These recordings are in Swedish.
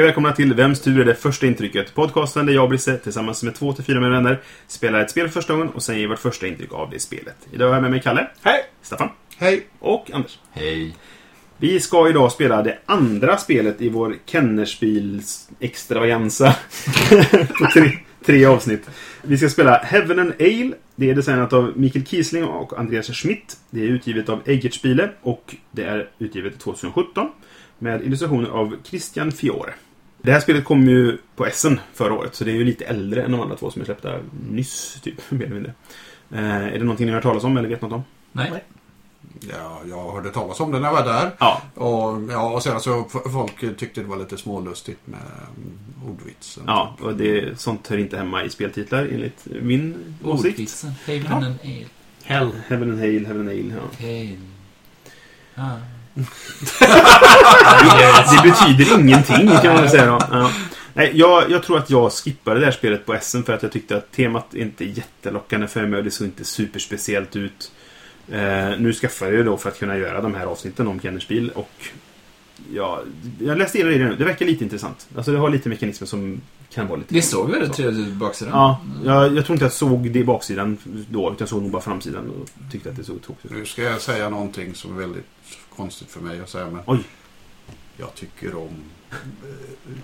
Hej och välkomna till Vems tur är det första intrycket? Podcasten där jag och Brisse tillsammans med två till fyra med vänner spelar ett spel för första gången och sen ger vårt första intryck av det spelet. Idag har jag med mig Kalle. Hej! Staffan. Hej! Och Anders. Hej. Vi ska idag spela det andra spelet i vår Kennerspils extravaganza på tre, tre avsnitt. Vi ska spela Heaven and Ale. Det är designat av Mikael Kiesling och Andreas Schmidt. Det är utgivet av Eigertspiele och det är utgivet 2017 med illustrationer av Christian Fiore. Det här spelet kom ju på Essen förra året, så det är ju lite äldre än de andra två som är släppta nyss, typ, mer eller mindre. Eh, är det någonting ni har hört talas om eller vet något om? Nej. Ja, jag hörde talas om det när jag var där. Ja, Och, ja, och sen så folk tyckte det var lite smålustigt med um, ordvitsen. ja och det, sånt hör inte hemma i speltitlar enligt min åsikt. Ordvitsen. Haven and Ale. Hell. Heaven and Hail, Heaven and Ale, ja. Hail. Ah. Det betyder ingenting kan man väl säga då. Ja. Nej, jag, jag tror att jag skippade det här spelet på SM för att jag tyckte att temat inte är jättelockande för mig och det såg inte superspeciellt ut. Eh, nu skaffade jag det då för att kunna göra de här avsnitten om Kennerspiel och ja, jag läste igenom det nu. Det verkar lite intressant. Alltså det har lite mekanismer som kan vara lite... Det såg väldigt Så. trevligt ut på baksidan. Ja, jag, jag tror inte jag såg det i baksidan då, utan jag såg nog bara framsidan och tyckte att det såg tråkigt ut. Nu ska jag säga någonting som är väldigt konstigt för mig att säga. Men Oj. jag tycker om eh,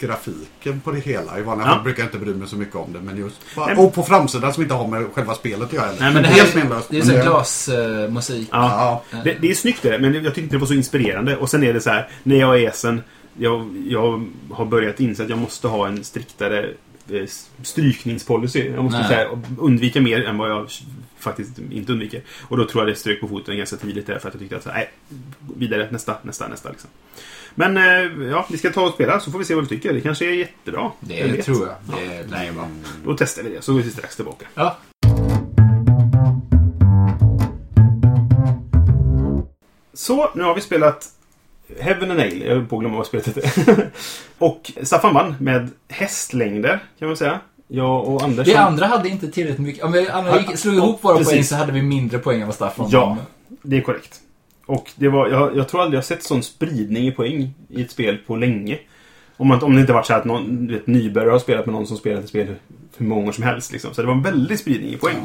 grafiken på det hela. I vanliga Ja. fall brukar jag inte bry mig så mycket om det. Men just, Nej. och på framsidan som inte har med själva spelet att göra. Nej, Men det här är, det är så det- glasmusik. Ja. Ja. Det, det är snyggt det, men jag tyckte inte det var så inspirerande. Och sen är det så här, när jag är sen, jag, jag har börjat inse att jag måste ha en striktare eh, strykningspolicy. Jag måste här, undvika mer än vad jag faktiskt inte undviker. Och då tror jag det strök på foten ganska tidigt där för att jag tyckte att så här, nej, vidare, nästa, nästa, nästa liksom. Men eh, ja, vi ska ta och spela så får vi se vad vi tycker. Det kanske är jättebra. Det vet? tror jag. Det lär ju vara. Då testar vi det, så går vi strax tillbaka. Ja. Så, nu har vi spelat Heaven and Ale. Jag höll på att glömma vad spelet hette. och Staffan vann med hästlängder, kan man säga. Jag och Anders... Vi andra hade inte tillräckligt mycket. Om vi andra gick, slog ihop våra Precis. poäng så hade vi mindre poäng än vad Staffan Ja. vann. Det är korrekt. Och det var, jag, jag tror aldrig jag sett sån spridning i poäng i ett spel på länge. Om, man, om det inte varit så att någon vet, nybörjare har spelat med någon som spelat ett spel för många år som helst. Liksom. Så det var en väldig spridning i poäng.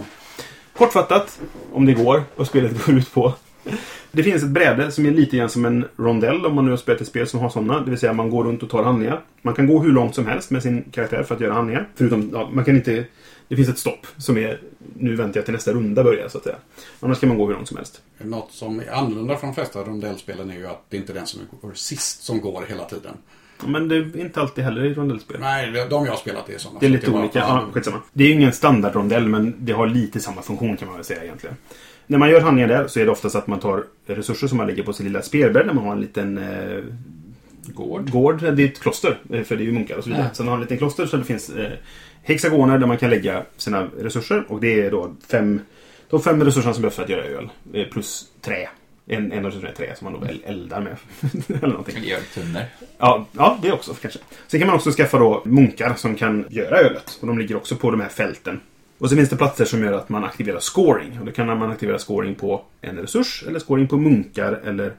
Kortfattat, om det går, vad spelet går ut på. Det finns ett bräde som är lite grann som en rondell om man nu har spelat ett spel som har sådana. Det vill säga man går runt och tar handlingar. Man kan gå hur långt som helst med sin karaktär för att göra handlingar. Förutom, ja, man kan inte... Det finns ett stopp som är... Nu väntar jag till nästa runda börjar så att säga. Annars kan man gå hur långt som helst. Något som är annorlunda från de flesta rondellspelen är ju att det inte är den som går sist som går hela tiden. Men det är inte alltid heller i rondellspel. Nej, de jag har spelat är sådana. Det är lite olika. Ja, skitsamma. Det är ju ingen standardrondell, men det har lite samma funktion kan man väl säga egentligen. När man gör handlingar där så är det oftast att man tar resurser som man lägger på sin lilla spelbräde när man har en liten eh, Gård. gård. Det är ett kloster, eh, för det är ju munkar och så vidare. Ja. Sen har man en liten kloster så det finns eh, hexagoner där man kan lägga sina resurser. Och det är då fem, de fem resurserna som behövs för att göra öl. Eh, plus trä. En, en av resurserna är trä som man då el- eldar med. Eller någonting. Eller gör tunnor. Ja, ja, det också kanske. Sen kan man också skaffa då munkar som kan göra ölet. Och de ligger också på de här fälten. Och så finns det platser som gör att man aktiverar scoring. Och då kan man aktivera scoring på en resurs, eller scoring på munkar, eller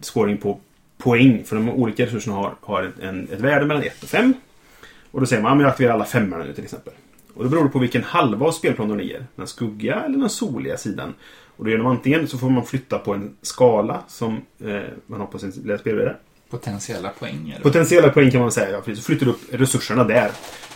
scoring på poäng. För de olika resurserna har, har en, ett värde mellan 1 och 5. Och då säger man, men jag aktiverar alla femmorna nu till exempel. Och då beror det på vilken halva av spelplanen ligger. Den skuggiga eller den soliga sidan. Och då gör de antingen så får man flytta på en skala som eh, man har på sin lilla spelbräda. Potentiella poäng. Eller? Potentiella poäng kan man säga. Ja. Så flyttar du upp resurserna där.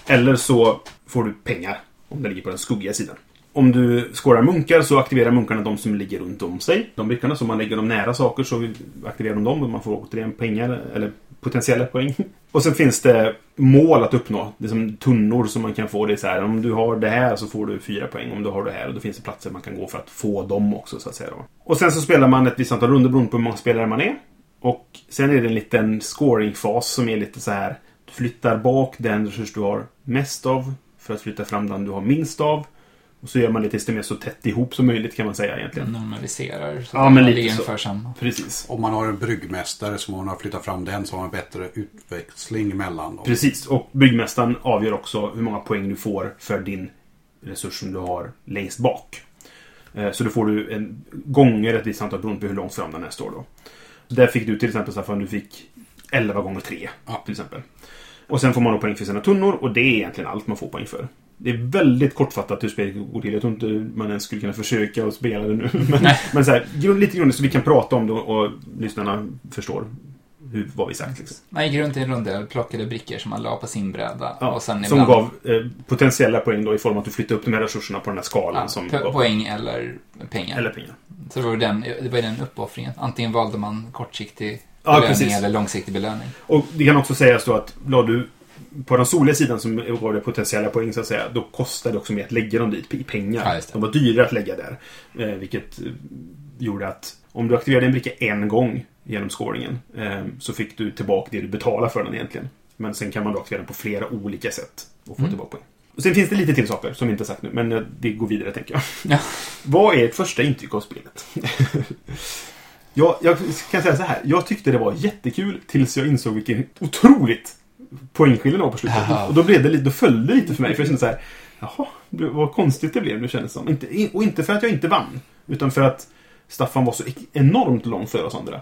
Eller så får du pengar om det ligger på den skuggiga sidan. Om du skårar munkar så aktiverar munkarna de som ligger runt om sig. De brickorna, så om man lägger dem nära saker så aktiverar de dem och man får återigen pengar, eller potentiella poäng. Och sen finns det mål att uppnå. Det är som tunnor som man kan få. Det är så här, om du har det här så får du fyra poäng. Om du har det här, och då finns det platser man kan gå för att få dem också, så att säga. Då. Och sen så spelar man ett visst antal runder beroende på hur många spelare man är. Och sen är det en liten scoringfas som är lite så här. Du flyttar bak den resurs du har mest av för att flytta fram den du har minst av. Och så gör man det tills det är så tätt ihop som möjligt kan man säga egentligen. Normaliserar så Ja, men lite så. samma. Precis. Om man har en bryggmästare så man har flyttat fram den så har man bättre utväxling mellan dem. Precis. Och byggmästaren avgör också hur många poäng du får för din resurs som du har längst bak. Eh, Så då får du en gånger ett visst antal beroende på hur långt fram den här står då. Där fick du till exempel Staffan, du fick 11 gånger 3 Ja. till exempel. Och sen får man då poäng för sina tunnor och det är egentligen allt man får poäng för. Det är väldigt kortfattat hur spelet går till. Jag tror inte man ens skulle kunna försöka att spela det nu. Men, men så här, lite grund så vi kan prata om det och, och lyssnarna förstår hur, vad vi sagt. Liksom. Man gick runt i en rondell, plockade brickor som man la på sin bräda. Ja, och sen som ibland gav eh, potentiella poäng då i form av att du flyttade upp de här resurserna på den här skalan. ja, som po- poäng eller pengar. Eller pengar. Så det var, den, det var den uppoffringen. Antingen valde man kortsiktig Ja, belöning precis. eller långsiktig belöning. Och det kan också sägas då att la du på den soliga sidan som gav dig potentiella poäng så att säga, då kostade det också mer att lägga dem dit i pengar. Ja, de var dyrare att lägga där. Eh, vilket eh, gjorde att om du aktiverade en bricka en gång genom scoringen eh, så fick du tillbaka det du betalade för den egentligen. Men sen kan man då aktivera den på flera olika sätt och få Mm. tillbaka poäng. Och sen finns det lite till saker som vi inte sagt nu, men eh, det går vidare tänker jag. Ja. Vad är ert första intryck av spelet? jag, jag kan säga så här. Jag tyckte det var jättekul tills jag insåg vilken otroligt poängskillnad det var på slutet. Och då, blev det lite, då följde det lite för mig. För jag kände så här. Jaha, vad konstigt det blev nu kändes det som. Inte, och inte för att jag inte vann. Utan för att Staffan var så enormt långt före oss andra.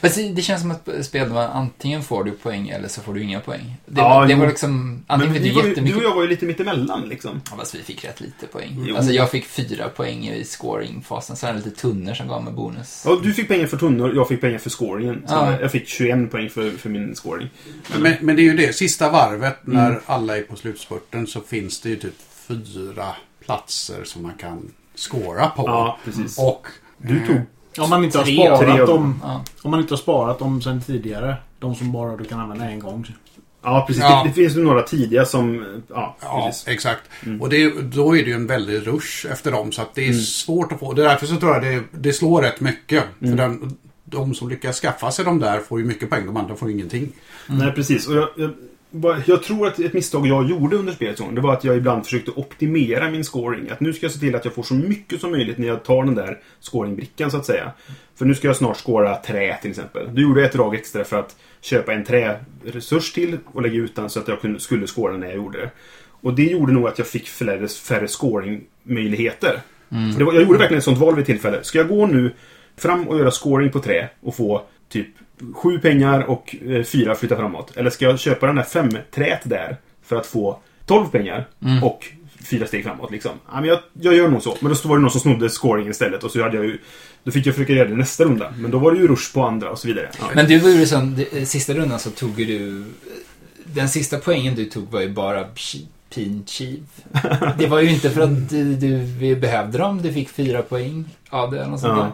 Fast det- känns som att spel antingen får du poäng eller så får du inga poäng. Det, Ja, var, det var liksom, antingen Men fick du jättemycket... du och jag var ju lite mittemellan liksom. Ja, fast vi fick rätt lite poäng. Jo. Alltså jag fick fyra poäng i scoringfasen, sen lite tunnor som gav mig bonus. Ja, du fick pengar för tunnor, jag fick pengar för scoringen. Så Ja. Jag fick 21 poäng för, för min scoring. Men, men det är ju det, sista varvet när Mm. alla är på slutspurten så finns det ju typ fyra platser som man kan scora på. Ja, precis. Och Du tog Om man inte har Tre- sparat av dem. Ja. Om man inte har sparat dem sen tidigare. De som bara du kan använda en gång. Ja, precis. Ja. Det, det finns ju några tidiga som... Ja, Ja, exakt. Mm. Och det, då är det ju en väldig rush efter dem. Så att det är svårt att få. Det är därför så tror jag det, det slår rätt mycket. Mm. För den, de som lyckas skaffa sig de där får ju mycket poäng. De andra får ju ingenting. Nej, precis. Och jag, jag, jag tror att ett misstag jag gjorde under spelets gång, det var att jag ibland försökte optimera min scoring. Att nu ska jag se till att jag får så mycket som möjligt när jag tar den där scoringbrickan, så att säga. För nu ska jag snart scora trä, till exempel. Då gjorde jag ett drag extra för att köpa en träresurs till och lägga ut den så att jag skulle scora när jag gjorde det. Och det gjorde nog att jag fick färre, färre scoringmöjligheter. Var, jag gjorde verkligen ett sånt val vid tillfälle. Ska jag gå nu fram och göra scoring på trä och få typ sju pengar och eh, fyra flytta framåt? Eller ska jag köpa den här fem trät där för att få 12 pengar och fyra steg framåt liksom? Ja, men jag, jag gör nog så. Men då var det någon som snodde scoringen istället och så hade jag ju Då fick jag försöka göra det nästa runda. Men då var det ju rush på andra och så vidare. Ja. Men du var ju sån, det- sista rundan så tog du... Den sista poängen du tog var ju bara chi- pin chiv. Det var ju inte för att du, du behövde dem, du fick fyra poäng av det. eller Något sånt Ja. där.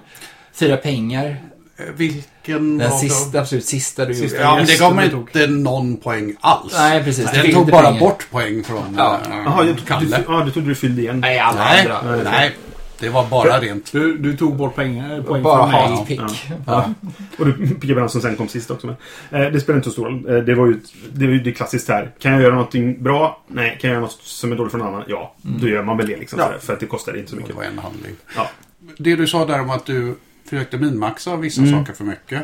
Fyra pengar. Eh, Vilken Den sista, absolut sista du Sista. gjorde. Ja, men det gav mig inte någon poäng alls. Nej, precis. Du Den tog bara pengar. bort poäng från Ja. äh, Jaha, jag, du, Kalle. ja, du trodde du fyllde igen. Nej, alla Nej, andra. nej, det var bara rent. Du, du tog bort pengar, poäng Bara från mig. hatpick. Ja. Och du pickade han som sen kom sist också. Men, eh, det spelar inte så stor roll. Eh, det var ju det, var ju det klassiskt här. Kan jag göra någonting bra? Nej. Kan jag göra något som är dåligt för någon annan? Ja. Då gör man väl det liksom. Ja. sådär, för att det kostar inte så Det mycket. var en handling. Ja. Det du sa där om att du försökte minmaxa vissa Mm. saker för mycket.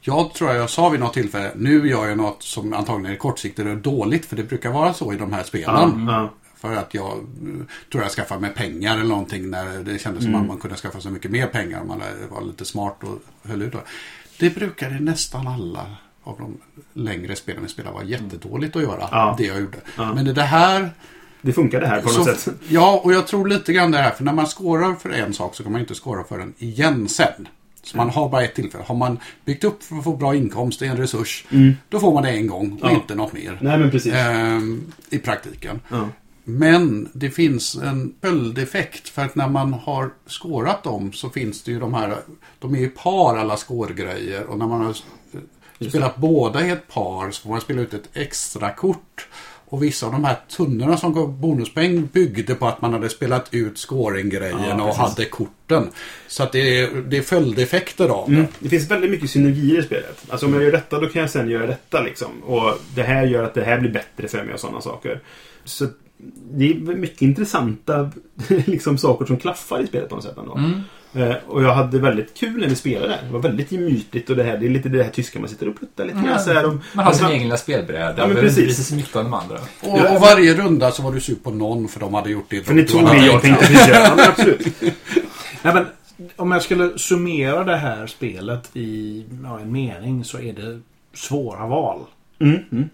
Jag tror jag sa vid något tillfälle, nu gör jag något som antagligen är kortsiktigt och dåligt, för det brukar vara så i de här spelen. Ja. För att jag eh, tror jag skaffade mig pengar eller någonting när det kändes som Mm. att man kunde skaffa sig mycket mer pengar om man var lite smart och höll ut. Det brukade nästan alla av de längre spelen vi spelade var jättedåligt att göra. Ja. Det jag gjorde. Ja. Men det, det Det funkade här på något så, sätt. Ja, och jag tror lite grann det här. För när man skårar för en sak så kan man inte skåra för den igen sen. Så man har bara ett tillfälle. Har man byggt upp för att få bra inkomst i en resurs, då får man det en gång och Mm. Ja. inte något mer. Nej, men precis. Ehm, I praktiken. Ja. Men det finns en följdeffekt för att när man har skårat dem så finns det ju de här, de är ju par alla skårgrejer och när man har spelat båda i ett par så får man spela ut ett extra kort. Och vissa av de här tunnorna som gav bonuspeng byggde på att man hade spelat ut scoringgrejerna Ja, och hade korten. Så att det är, det är följdeffekter av det. Mm. Det finns väldigt mycket synergier i spelet. Alltså om jag gör detta, då kan jag sen göra detta liksom. Och det här gör att det här blir bättre för mig och sådana saker. Så det är mycket intressanta liksom, saker som klaffar i spelet på något sätt ändå. Mm. Eh, och jag hade väldigt kul när vi spelade. Det var väldigt gemytligt och det här, det är lite det här tyska man sitter och puttar lite grann. Här, och, Man har sin och- egen lilla spelbräda. Ja, men precis. precis. mycket om de andra. Och, och varje runda så var du sur på någon för de hade gjort det. För ni tog det jag tänkte göra. Ja, absolut. Nej, men, om jag skulle summera det här spelet i ja, en mening så är det svåra val. Mm, mm.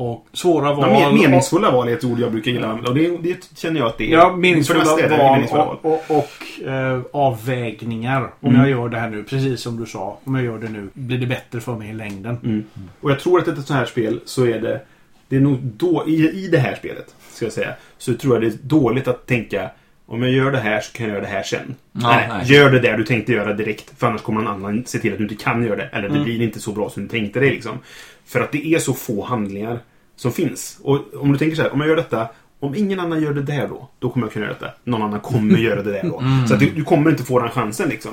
Och svåra val... Ja, men meningsfulla val är ett ord jag brukar gilla. Och det, det känner jag att det är. Ja, meningsfulla mesta är val meningsfulla val. och, och, och eh, avvägningar. Om Mm. jag gör det här nu, precis som du sa. Om jag gör det nu, blir det bättre för mig i längden. Mm. Och jag tror att ett sånt här spel så är det... Det är nog då, i, I det här spelet, ska jag säga, så tror jag det är dåligt att tänka om jag gör det här så kan jag göra det här sen. nej, nej. Gör det där du tänkte göra direkt. För annars kommer någon annan se till att du inte kan göra det. Eller det Mm. blir inte så bra som du tänkte dig. Liksom. För att det är så få handlingar som finns. Och om du tänker så här, om jag gör detta. Om ingen annan gör det där då, då kommer jag kunna göra detta. Någon annan kommer göra det där då. Mm. Så att du, du kommer inte få den chansen liksom.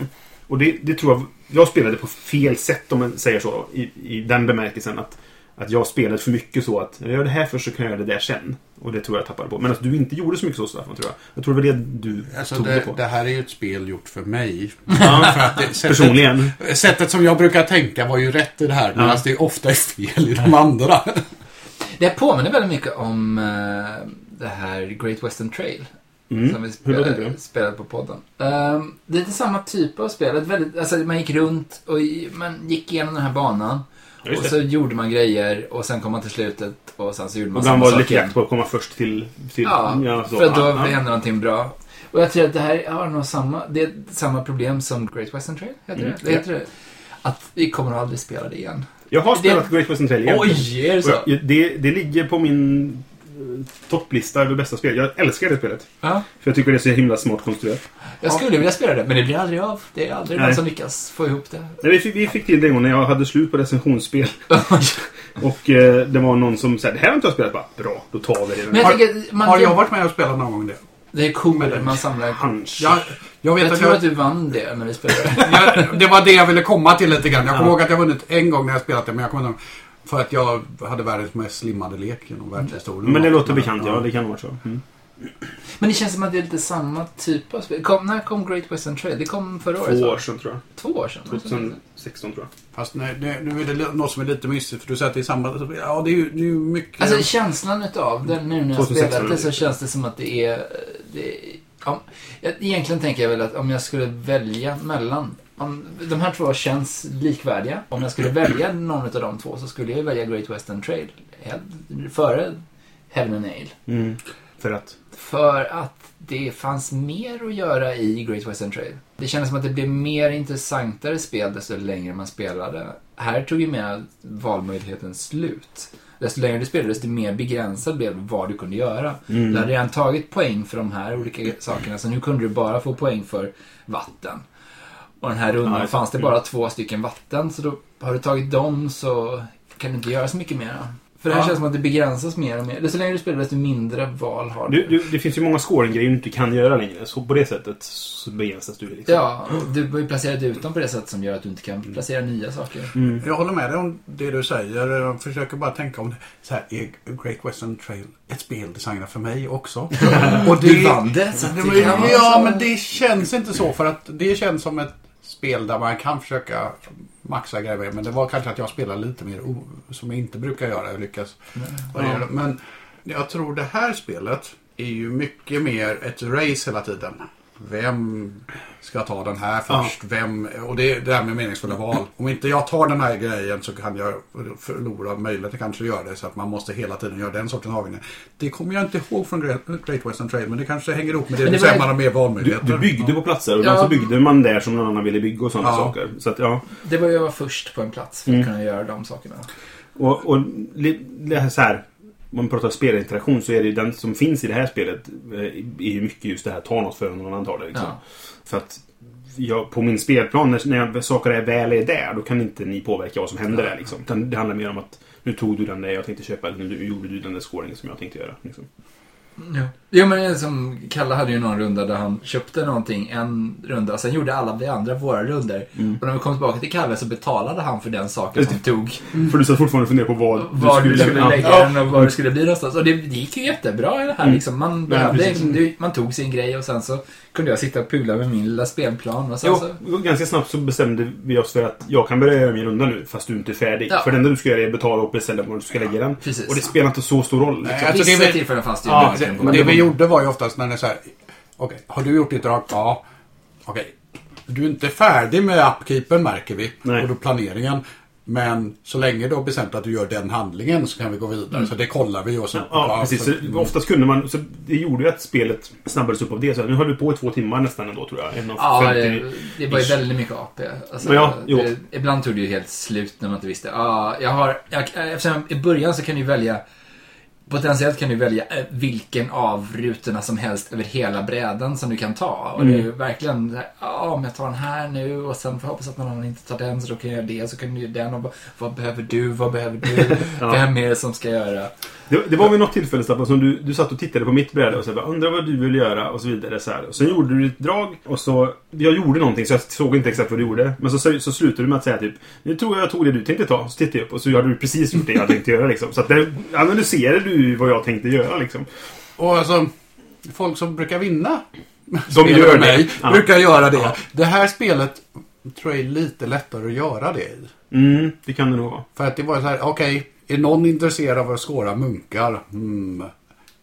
Och det, det tror jag, jag spelade på fel sätt om man säger så. I, i den bemärkelsen att, att jag spelade för mycket så att jag gör det här först så kan jag göra det där sen. Och det tror jag jag tappade på. Men att du inte gjorde så mycket så Staffan, tror jag. Jag tror det var det du Alltså tog det, det, på. det här är ju ett spel gjort för mig. Ja, För att det, sättet, personligen. sättet som jag brukar tänka var ju rätt i det här. Medan Ja. det ofta är fel i de andra. Det påminner väldigt mycket om eh, det här Great Western Trail. Mm. Som vi spelade, spelade på podden. Um, det är lite samma typ av spel. Väldigt, alltså man gick runt och man gick igenom den här banan. Ja, och så gjorde man grejer och sen kom man till slutet och sen så gjorde man Och samma var sak lite igen. jakt på att komma först till... till Ja, så. för att då Ja, ja. hände någonting bra. Och jag tror att det här har nog samma, det är samma problem som Great Western Trail. Heter Mm, det? det heter det. Att vi kommer nog aldrig spela det igen. Jag har spelat Det- Great Western Trail igen. Oj, är det så? Jag- det, det ligger på min eh, topplista över bästa spel. Jag älskar det spelet. Ja, För jag tycker det är så himla smart konstruerat. jag skulle vilja spela det, men det blir aldrig av. Det är aldrig Nej. någon som lyckas få ihop det. Nej, vi, fick, vi fick till det en gång när jag hade slut på recensionsspel. Och eh, det var någon som sa det här har inte jag spelat. Bara, Bra, då tar vi det. Men jag Har- tänker, man, Har jag varit med och spelat någon gång det? Det är coolt, man samlar... Hunch. Jag, jag vet Jag att tror jag, att du vann det när vi spelade. jag, Det var det jag ville komma till lite grann. Jag kommer Ja. ihåg att jag vunnit en gång när jag spelat det. Men jag kommer inte ihåg. För att jag hade världens mest slimmade lek genom världshistorien. Men det låter bekant, ja. Det kan vara så. Mm. Men det känns som att det är lite samma typ av spel. Kom, när kom Great Western Trail? Det kom förra året, Två år sedan tror jag. Två år sedan? 2016 tror jag. Fast nej, det, nu är det något som är lite mysigt. För du säger att det är samma... Ja, det är ju, det är ju mycket... Alltså känslan utav det nu när jag 2016 spelat det så känns det som att det är... Det ja, jag- egentligen tänker jag väl att om jag skulle välja mellan... Om, de här två känns likvärdiga. Om jag skulle välja någon av de två så skulle jag välja Great Western Trail. Före Heaven and Nail. Mm. För att? För att det fanns mer att göra i Great Western Trail. Det kändes som att det blev mer intressantare spel desto längre man spelade. Här tog ju med valmöjligheten slut. Desto längre du spelade, desto mer begränsad blev vad du kunde göra. Mm. Du hade redan tagit poäng för de här olika sakerna, så nu kunde du bara få poäng för vatten. Och den här rundan Ja, fanns det bara två stycken vatten, så då har du tagit dem så kan du inte göra så mycket mer. För det här Ja. känns som att det begränsas mer och mer. Desto längre du spelar, desto mindre val har Du, du, det finns ju många scoring-grejer du inte kan göra längre. Så på det sättet så begränsas du liksom. Ja, du har ju placerat ut dem på det sätt som gör att du inte kan placera nya saker. Mm. Jag håller med dig om det du säger. Jag försöker bara tänka om det. Så här, är Great Western Trail ett spel designat för mig också? Och Du vann det, så det, det ja, så. men det känns inte så. För att det känns som ett spel där man kan försöka maxa grejer. Men det var kanske att jag spelar lite mer som jag inte brukar göra. Jag lyckas variera. Men jag tror det här spelet är ju mycket mer ett race hela tiden. Vem ska ta den här först? Vem? Och det är det här med meningsfulla val. Om inte jag tar den här grejen så kan jag förlora möjligheten kanske att göra det. Så att man måste hela tiden göra den sortens avvägning. Det kommer jag inte ihåg från Great Western Trail. Men det kanske hänger ihop med det, Men det du var- man har mer Du, valmöjligheter. du byggde på platser och Ja. så byggde man där som någon annan ville bygga och sådana Ja. saker. Så att, ja. Det var ju att vara först på en plats för att Mm. kunna göra de sakerna. Och, och li- det här så här. Om man pratar spelinteraktion så är det ju den som finns i det här spelet eh, är ju mycket just det här ta något för någon annan tar det. Liksom. Ja. För att jag, på min spelplan, när, när jag, saker är väl är där, då kan inte ni påverka vad som händer där. Liksom. Utan det handlar mer om att nu tog du den där jag tänkte köpa, eller nu gjorde du den där scoringen som jag tänkte göra. Liksom. Ja. Jo, men som Kalle hade ju någon runda där han köpte någonting en runda och sen gjorde alla vi andra våra runder. Mm. Och när vi kom tillbaka till Kalle så betalade han för den saken som tog. För du satt fortfarande och funderade på vad Var du skulle ja. lägga den och var det skulle bli någonstans. Och det, det gick ju jättebra i det här Mm. liksom. Man, behövde, det- man tog sin grej och sen så kunde jag sitta och pula med min lilla spelplan. Och sen så, Jo, ganska snabbt så bestämde vi oss för att jag kan börja göra min runda nu fast du inte är färdig. Ja. För det enda du ska göra är betala och beställa var du ska lägga den. precis. Och det spelar inte så stor roll. Nej, Liksom. alltså, det Vissa är väl- tillfällen fanns det ju Ja, det- Men det vi gjorde var ju oftast när det är så här. Okej, har du gjort ditt drag? Ja. Okej. Du är inte färdig med upkeepen märker vi. Nej. Och då planeringen. Men så länge du har bestämt att du gör den handlingen så kan vi gå vidare. Så det kollar vi och så. Ja, precis. Så, oftast kunde man... Så det gjorde ju att spelet snabbades upp av det. Så nu höll vi på i två timmar nästan ändå, tror jag. En av Ja, 50 det, det var ju väldigt mycket AP. Alltså, Ja, det, ibland tog det ju helt slut när man inte visste. Ja, jag har, jag, eftersom i början så kan du välja Potentiellt kan du välja eh, vilken av rutorna som helst över hela brädan som du kan ta. Och det är ju Mm. verkligen ja om jag tar den här nu och sen får jag hoppas att någon annan inte tar den så då kan jag göra det. Så kan du göra den och vad, vad behöver du, vad behöver du? Ja. Vem är det som ska göra? Det, det var vid något tillfälle Staffan som du, du satt och tittade på mitt bräde och så bara, undrar vad du vill göra och så vidare. Så här. Och sen gjorde du ditt drag och så... Jag gjorde någonting så jag såg inte exakt vad du gjorde. Men så, så, så slutade du med att säga typ Nu tror jag jag tog det du tänkte ta. Så tittade jag upp och så hade du precis gjort det jag tänkte göra liksom. Så att där analyserade du vad jag tänkte göra liksom. Och alltså, folk som brukar vinna De gör mig det. Ja. brukar göra det. Ja. Det här spelet tror jag är lite lättare att göra det i. Mm, det kan det nog vara. För att det var så här, okej, är någon intresserad av att skåra munkar? Hmm.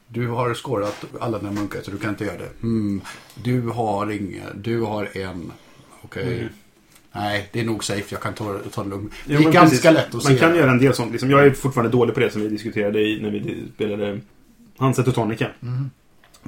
Du har skårat alla dina munkar så du kan inte göra det. Hmm. Du har inga, du har en. Okej. Mm. Nej, det är nog safe. Jag kan ta, ta det lugnt. Det Jo, är men ganska precis. lätt att se. Man kan göra en del sånt. Liksom. Jag är fortfarande dålig på det som vi diskuterade i, när vi spelade Hanset och Tonica. Mm.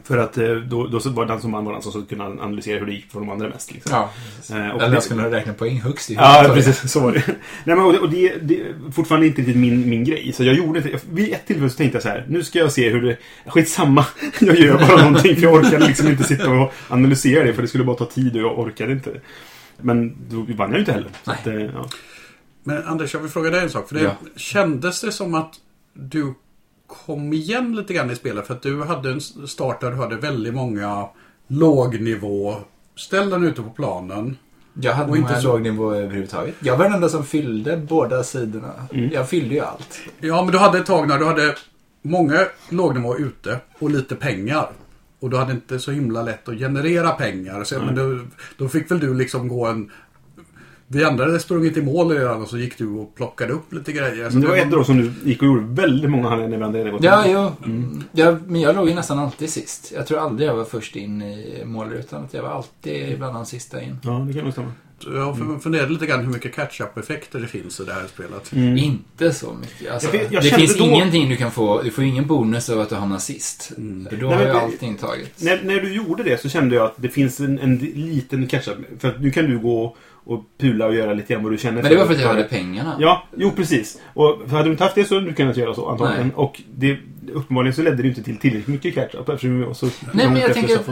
För att eh, då, då var den som vann var den som så kunde analysera hur det gick för de andra mest. Liksom. Ja. Eh, och Eller det- skulle räkna poäng högst i Ja, precis. Så var det. Nej, men, och det, och det, det är fortfarande inte riktigt min, min grej. Så jag gjorde inte... Vid ett tillfälle så tänkte jag så här. Nu ska jag se hur det... Skitsamma. Jag gör bara någonting. För jag orkade liksom inte sitta och analysera det. För det skulle bara ta tid och jag orkade inte. Men då vann jag ju inte heller. Så Nej. att, eh, ja. Men Anders, jag vill fråga dig en sak. För det Ja. kändes det som att du kom igen lite grann i spelet? För att du hade en start där du hade väldigt många lågnivå-ställen ute på planen. Jag hade Och inte inte så- låg nivå överhuvudtaget. Jag var den enda som fyllde båda sidorna. Mm. Jag fyllde ju allt. Ja, men du hade ett tag när du hade många lågnivå ute och lite pengar. Och du hade inte så himla lätt att generera pengar. Så, men du, då fick väl du liksom gå en... Vi andra hade sprungit i mål redan och så gick du och plockade upp lite grejer. Så Men det var ett år som du gick och gjorde väldigt många gått Ja, in. jo. Ja, men jag låg ju nästan alltid sist. Jag tror aldrig jag var först in i målrutan. Att jag var alltid bland de sista in. Ja, det kan nog stämma. Jag har funderat lite grann hur mycket catch-up-effekter det finns i det här spelet. Mm. Inte så mycket. Alltså, Jag jag det finns då- ingenting du kan få. Du får ingen bonus av att du hamnar sist. För då Mm. Nej, har ju allting tagits. När, när du gjorde det så kände jag att det finns en, en liten catch-up. För att nu kan du gå och pula och göra lite grann vad du känner Men det var för att jag hade pengarna. Ja, jo precis. Och för hade du inte haft det så hade du kunnat göra så antagligen. Nej. Och det, uppenbarligen så ledde det inte till tillräckligt mycket catch-up eftersom vi var så Nej, men jag tänker att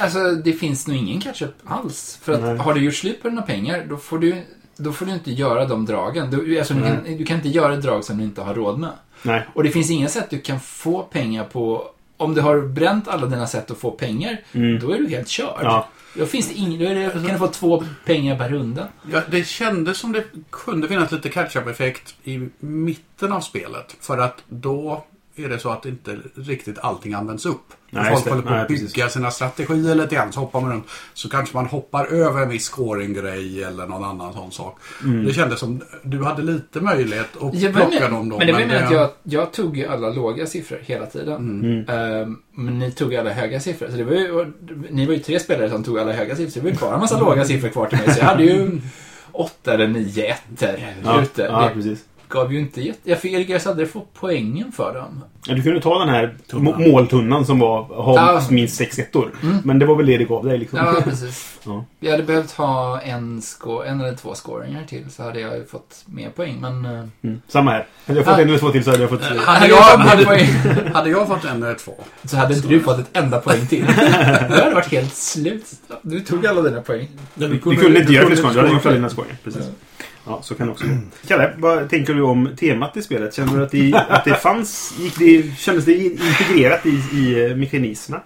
alltså, det finns nog ingen catch-up alls. För att Nej. har du gjort slut på dina pengar, då får du, då får du inte göra de dragen. Du, alltså, du, kan, du kan inte göra drag som du inte har råd med. Nej. Och det finns inga sätt du kan få pengar på. Om du har bränt alla dina sätt att få pengar, Mm. då är du helt körd. Ja. Då finns det ingen, det, kan du få två pengar per runda. Ja, det kändes som det kunde finnas lite catch-up-effekt i mitten av spelet. För att då är det så att inte riktigt allting används upp. Nej, När folk håller på att bygga sina strategier lite grann så hoppar man runt. Så kanske man hoppar över en viss scoring-grej eller någon annan sån sak. Det kändes som du hade lite möjlighet att var plocka med, dem då. men det var med att jag, jag tog ju alla låga siffror hela tiden. Mm. Ehm, men ni tog alla höga siffror. Så det var ju, ni var ju tre spelare som tog alla höga siffror. Så det var ju kvar en massa låga siffror kvar till mig. Så jag hade ju åtta eller nio ettor Ja, ute. ja, det precis. Gav ju inte jätte... Jag lyckades aldrig få poängen för dem. Ja, du kunde ta den här må- måltunnan som var, har Ja. minst sex ettor. Mm. Men det var väl det det gav dig liksom. Ja, precis. Ja. Jag hade behövt ha en, en eller två scoringar till så hade jag ju fått mer poäng. Men... eh, Mm. Samma här. Hade jag fått en eller två till så hade jag fått... Hade hade jag- hade- Hade jag fått en eller två. så hade inte du fått ett enda poäng till. Det hade varit helt slut. Du tog alla dina poäng. Du kunde inte göra fler skåringar. Du hade gjort alla dina skåringar. Precis. Ja, så kan det också gå. Kalle, vad tänker du om temat i spelet? Känner du att det, att det fanns... Gick det, kändes det integrerat i, i eh, mekanismerna?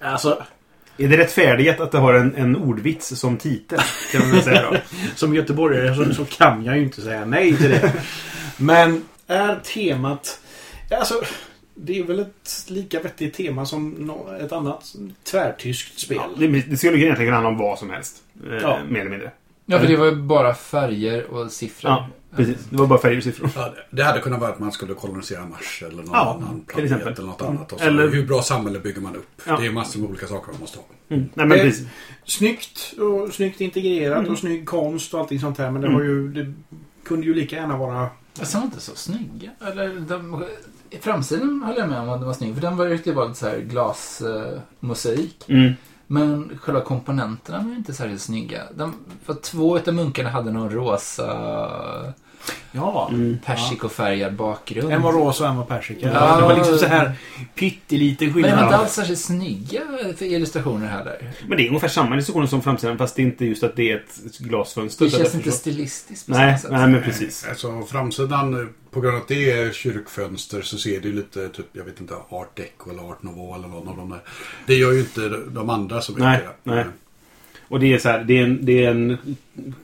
Alltså, Är det rättfärdigt att det har en, en ordvits som titel? Kan man säga då. som göteborgare så, så kan jag ju inte säga nej till det. Men är temat... Alltså, det är väl ett lika vettigt tema som ett annat tvärtyskt spel. Ja, det, det skulle egentligen handla om vad som helst. Eh, Ja. Mer eller mindre. Ja, för det var ju bara färger och siffror. Ja, precis. Det var bara färger och siffror. Ja, det hade kunnat vara att man skulle kolonisera Mars eller någon Ja, annan planet eller något annat. Och så, Eller- Hur bra samhälle bygger man upp? Ja. Det är massor med olika saker man måste ha. Mm. Nej, men Eh, precis. Snyggt och snyggt integrerat Mm. och snygg konst och allting sånt här. Men det, var ju, det kunde ju lika gärna vara... De var inte så snygga. Eller, de, i framsidan höll jag med om att den var snygg. För den var ju riktigt bara så här glasmosaik. Mm. Men själva komponenterna var ju inte särskilt snygga. De, för två utav munkarna hade någon rosa Ja. Mm. persikofärgad bakgrund. En var rosa och en var persika. Ja. Det var liksom så här pytteliten Men det var inte skillnad. alls särskilt snygga för illustrationer heller. Men det är ungefär samma illustrationer som framsidan fast det är inte just att det är ett glasfönster. Det känns inte så- stilistiskt på Nej, samma sätt. nej, men precis. Alltså framsidan, på grund av att det är kyrkfönster så ser det ju lite typ, jag vet inte, art deco eller art nouveau eller någon av de där. Det gör ju inte de andra mycket. Nej, nej. Och det är så här, det är en, det är en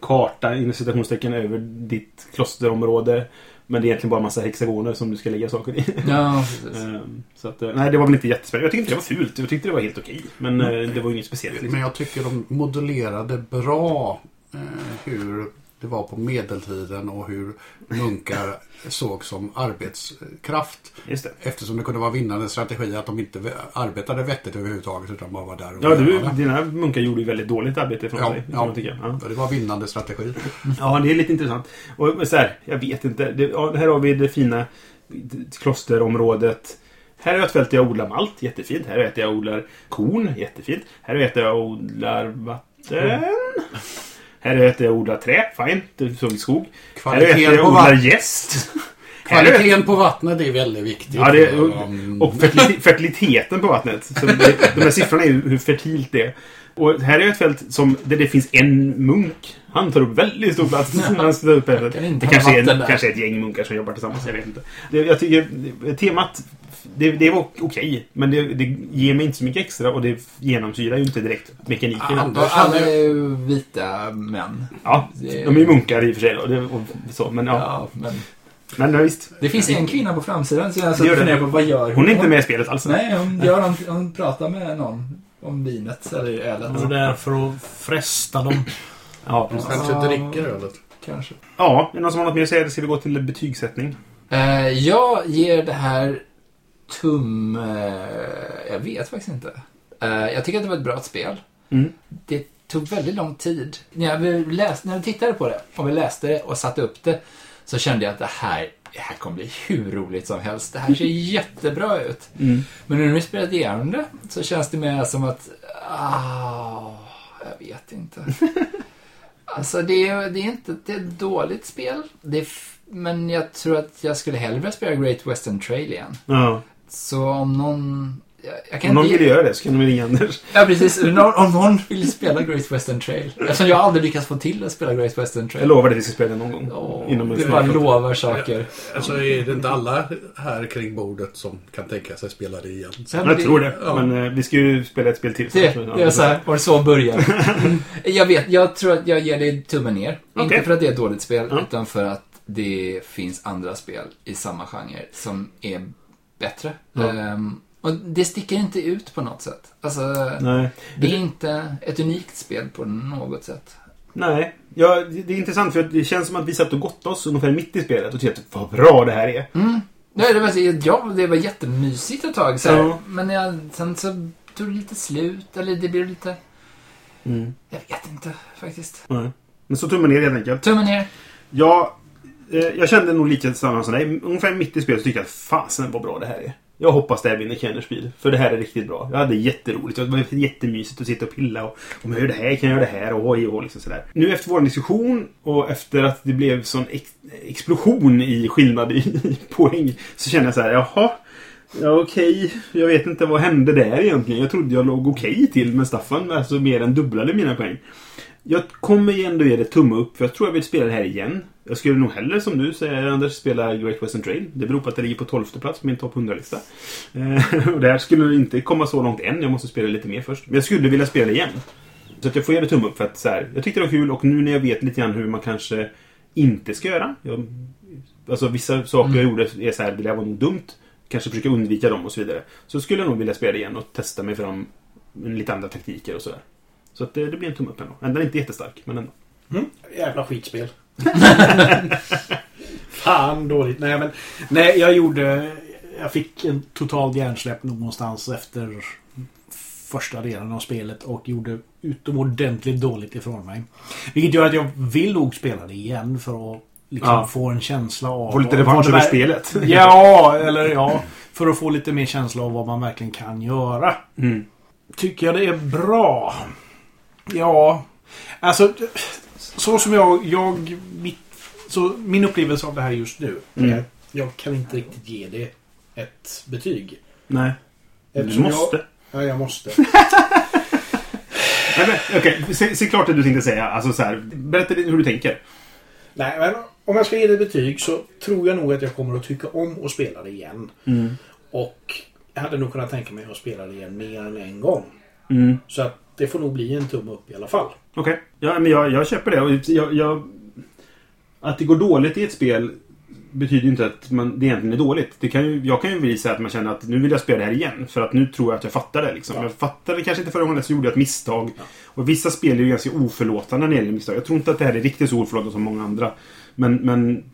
karta inom citationstecken över ditt klosterområde. Men det är egentligen bara en massa hexagoner som du ska lägga saker i. Ja, precis. Ehm, så att, eh, nej, det var väl inte jättespännande. Jag tyckte inte det var fult. Jag tyckte det var helt okej. Men eh, det var ju inget speciellt. Liksom. Men jag tycker de modellerade bra eh, hur det var på medeltiden och hur munkar såg som arbetskraft. Just det. Eftersom det kunde vara vinnande strategi att de inte arbetade vettigt överhuvudtaget utan bara var där och Ja, du, dina munkar gjorde ju väldigt dåligt arbete från Ja, sig. ja. tycka. Ja. Det var vinnande strategi. ja, det är lite intressant. Och så här, jag vet inte. Det, ja, här har vi det fina klosterområdet. Här är ett fält där jag odlar malt, jättefint. Här är ett där jag odlar korn, jättefint. Här är ett där jag odlar vatten. Här där jag odlar trä, fine. Det är som skog. Här är ett där Kvaliteten jag på, odlar gäst. Här kvaliteten på vattnet är väldigt viktigt. Ja, det, Um, och fertiliteten, på vattnet. Så det, de här siffrorna är hur fertilt det är. Och här är ett fält som, där det finns en munk. Han tar upp väldigt stor plats. Han tar upp det. Kanske är, en, kanske är ett gäng munkar som jobbar tillsammans. Jag vet inte. Det, jag tycker temat, det, det var okej. men det, det ger mig inte så mycket extra och det genomsyrar ju inte direkt mekaniken. Ja, Och alla är ju vita män. Ja, Det- de är ju munkar i och för sig. Då, det, och så, men ja. Ja, men Men ja, visst. det finns en kvinna på framsidan så jag gör det. funderar på vad gör hon? Hon är inte med i spelet alls. Nej, hon, gör, hon, hon pratar med någon om vinet eller ölet. Och där för att fresta dem. Ja, precis. Kanske inte dricker ölet. Kanske. Ja, är det någon som har något mer att säga? Ska vi gå till betygssättning? Eh, jag ger det här tum... eh, jag vet faktiskt inte. Eh, jag tycker att det var ett bra spel. Mm. Det tog väldigt lång tid. När vi, läste, när vi tittade på det och vi läste det och satte upp det så kände jag att det här, det här kommer bli hur roligt som helst. Det här ser jättebra ut. Mm. Men när vi spelat igenom det så känns det mer som att... Ah, jag vet inte. alltså det är, det är inte det är ett dåligt spel. Det är, men jag tror att jag skulle hellre spela Great Western Trail igen. Ja. Så om någon... Jag, jag kan Om någon inte... vill göra det så kan de ringa Anders. Ja, precis. Om någon, om någon vill spela Great Western Trail. Eftersom jag aldrig lyckats få till att spela Great Western Trail. Jag lovar att vi ska spela det någon gång. Åh, Inom du bara lovar saker. Alltså är det inte alla här kring bordet som kan tänka sig spela det igen? Ja, men Jag det- tror det. ja. Men eh, vi ska ju spela ett spel till. Det, det är så här, var det så börjar? jag vet, jag tror att jag ger det tummen ner. Okej. Inte för att det är ett dåligt spel, Ja. utan för att det finns andra spel i samma genre som är bättre. Ja. Ehm, och det sticker inte ut på något sätt. Alltså, Nej. det är inte ett unikt spel på något sätt. Nej. Ja, det är intressant för det känns som att vi satt och gottade oss ungefär mitt i spelet och tyckte vad bra det här är. Mm. Nej, det var, ja, det var jättemysigt ett tag. Så. Ja. Men jag, sen så tog det lite slut, eller det blev lite... Mm. Jag vet inte faktiskt. Nej. Men så tummen ner helt enkelt. Tummen ner. Ja, eh, Eh, jag kände nog lite samma som dig. Ungefär mitt i spelet så tyckte jag att fasen vad bra det här är. Jag hoppas det här vinner Kennerspiel. För det här är riktigt bra. Jag hade jätteroligt. Det var jättemysigt att sitta och pilla och om jag gör det här kan jag göra det här och oj och liksom sådär. Nu efter vår diskussion och efter att det blev sån ex explosion i skillnad i, i poäng så kände jag så här, jaha. Ja, okej. Jag vet inte vad hände där egentligen. Jag trodde jag låg okej till men Staffan. Alltså mer än dubblade mina poäng. Jag kommer ju ändå ge det tumme upp för jag tror jag vill spela det här igen. Jag skulle nog hellre som du säger Anders spela Great Western Trail. Det beror på att det ligger på 12 plats på min topp 100-lista. Eh, och det här skulle inte komma så långt än. Jag måste spela lite mer först. Men jag skulle vilja spela igen. Så att jag får ge det tumme upp för att så här, jag tyckte det var kul och nu när jag vet lite grann hur man kanske inte ska göra. Jag, alltså vissa saker jag gjorde är så här, det där var nog dumt. Kanske försöka undvika dem och så vidare. Så skulle jag nog vilja spela igen och testa mig fram med lite andra taktiker och sådär. Så att det, det blir en tumme upp ändå. Den är inte jättestark, men ändå. Mm. Jävla skitspel. Fan dåligt. Nej, men nej, jag gjorde... Jag fick en total hjärnsläpp någonstans efter första delen av spelet och gjorde utomordentligt dåligt ifrån mig. Vilket gör att jag vill nog spela det igen för att liksom Ja. få en känsla av... Få lite revansch över spelet. Ja, eller ja. För att få lite mer känsla av vad man verkligen kan göra. Mm. Tycker jag det är bra? Ja, alltså så som jag, jag mitt, så min upplevelse av det här just nu Mm. är att jag kan inte riktigt ge det ett betyg. Nej. Du Eftersom måste. Jag, ja, jag måste. Okej, se, se klart det du tänkte säga. Alltså så här, berätta lite hur du tänker. Nej, men om jag ska ge det betyg så tror jag nog att jag kommer att tycka om att spela det igen. Och jag hade nog kunnat tänka mig att spela det igen mer än en gång. Mm. Så att det får nog bli en tumme upp i alla fall. Okej. Ja, men jag, jag köper det. Jag, jag, att det går dåligt i ett spel betyder ju inte att man, det egentligen är dåligt. Det kan ju, jag kan ju visa att man känner att nu vill jag spela det här igen. För att nu tror jag att jag fattar det. Liksom. Ja. Jag fattade kanske inte förra gången, så gjorde jag ett misstag. Och vissa spel är ju ganska oförlåtande när det gäller misstag. Jag tror inte att det här är riktigt så oförlåtande som många andra. Men, men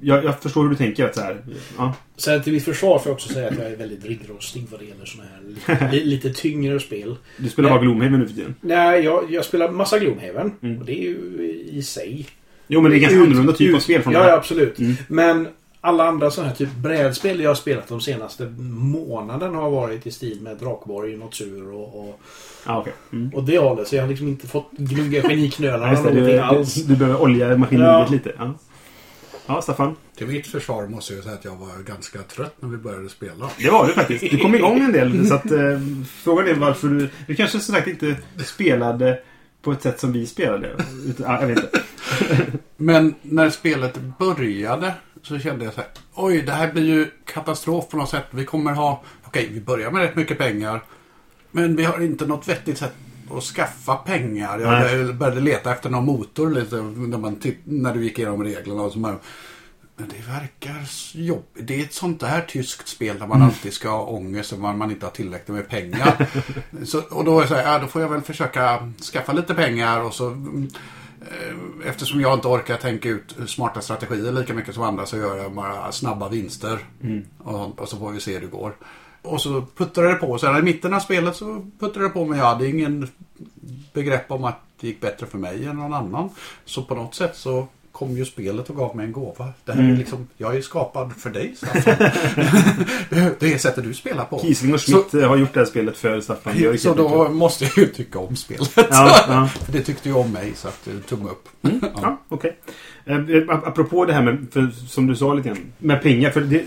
jag, jag förstår hur du tänker. Att så här, ja. Sen till mitt försvar får jag också säga att jag är väldigt ringrostig vad det gäller såna här li, lite tyngre spel. Du spelar bara Gloomhaven nu för tiden. Nej, jag, jag spelar massa Gloomhaven. Mm. Och det är ju i sig. Jo, men det är ganska Ut- annorlunda typ av ut- spel från Ja, det ja, här. absolut. Mm. Men alla andra sådana här typ brädspel jag har spelat de senaste månaden har varit i stil med Drakborg, Notsur och, och, Ja, okej. Mm. och det hållet. Så jag har liksom inte fått gnugga Ja, geniknölarna någonting du, alls. du, du behöver olja maskineriet Ja. lite. Ja. Ja, Staffan. Till mitt försvar måste jag säga att jag var ganska trött när vi började spela. Det var du faktiskt. Du kom igång en del. Så att, eh, frågan är varför du... Du kanske som sagt inte spelade på ett sätt som vi spelade. Utan, ja, jag vet inte. Men när spelet började så kände jag så här. Oj, det här blir ju katastrof på något sätt. Vi kommer ha... Okej, vi börjar med rätt mycket pengar. Men vi har inte något vettigt sätt att skaffa pengar. Nej. Jag började leta efter någon motor lite när, man titt- när du gick igenom reglerna. Och så bara, men det verkar jobbigt. Det är ett sånt där tyskt spel där man alltid ska ha ångest och man, man inte har tillräckligt med pengar. så, och då är det så här, ja, då får jag väl försöka skaffa lite pengar och så mm, eh, Eftersom jag inte orkar tänka ut smarta strategier lika mycket som andra så gör jag bara snabba vinster. Och, och så får vi se hur det går. Och så puttrade det på. Sen i mitten av spelet så puttrade det på men jag hade ingen begrepp om att det gick bättre för mig än någon annan. Så på något sätt så kom ju spelet och gav mig en gåva. Det här är liksom, jag är skapad för dig Staffan. det är sättet du spelar på. Kiesling och Schmidt eh, har gjort det här spelet för Staffan Björk. Så då måste jag ju tycka om spelet. Ja, ja. För det tyckte ju om mig så att eh, tumme upp. Ja, okej. Eh, ap- apropå det här med, för, som du sa lite grann, med pengar. För det,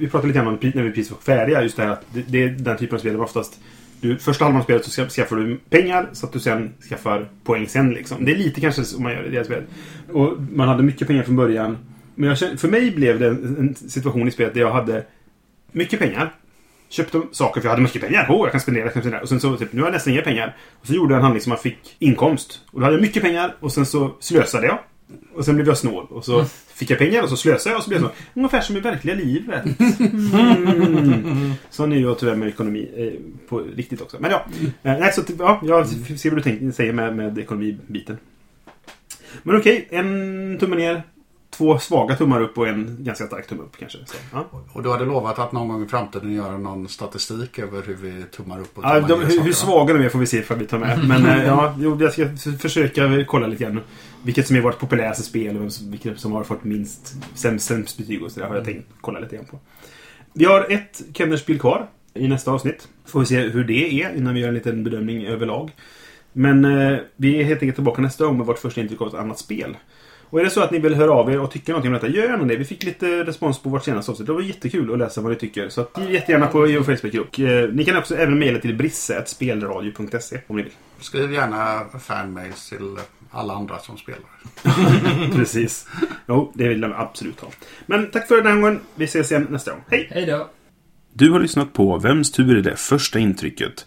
vi pratade lite grann om när vi precis var färdiga. Just det här att det, det är den typen av spel där oftast du, första halvan av spelet så skaffar du pengar så att du sen skaffar poäng sen. Liksom. Det är lite kanske som man gör i det här spelet. Och man hade mycket pengar från början. Men jag för mig blev det en, en situation i spelet där jag hade mycket pengar. Köpte saker för jag hade mycket pengar. Oh, jag kan spendera, jag kan spendera. Och sen så typ, nu har jag nästan inga pengar. Och så gjorde jag en handling som man fick inkomst. Och då hade jag mycket pengar och sen så slösade jag. Och sen blev jag snål. Och så fick jag pengar och så slösade jag och så blev jag snål. Ungefär som i verkliga livet. Mm. Sån är jag tyvärr med ekonomi eh, på riktigt också. Men ja. Eh, nej, så, ja jag ser vad du tänker, säger med, med ekonomibiten. Men okej, en tumme ner. Två svaga tummar upp och en ganska stark tumme upp kanske. Så, ja. Och du hade lovat att någon gång i framtiden göra någon statistik över hur vi tummar upp och Ja, tummar de, ner hur, saker, svaga de är får vi se ifall vi tar med. Men eh, ja, jag ska försöka kolla lite grann. Vilket som är vårt populäraste spel och vilket som har fått minst sämst, sämst betyg och så där har jag tänkt kolla lite grann på. Vi har ett Kennerspel kvar i nästa avsnitt. Får vi se hur det är innan vi gör en liten bedömning överlag. Men eh, vi är helt enkelt tillbaka nästa gång med vårt första intryck av ett annat spel. Och är det så att ni vill höra av er och tycker någonting om detta, gör gärna det. Vi fick lite respons på vårt senaste avsnitt. Det var jättekul att läsa vad ni tycker. Så att, jättegärna på vår Facebookgrupp. Eh, Ni kan också även mejla till brisse.spelradio.se om ni vill. Skriv gärna fanmails till alla andra som spelar. Precis. Jo, det vill de absolut ha. Men tack för den här gången. Vi ses igen nästa gång. Hej! Hej då. Du har lyssnat på Vems tur är det första intrycket?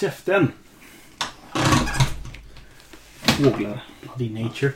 Käften! Fåglar. Bloody nature.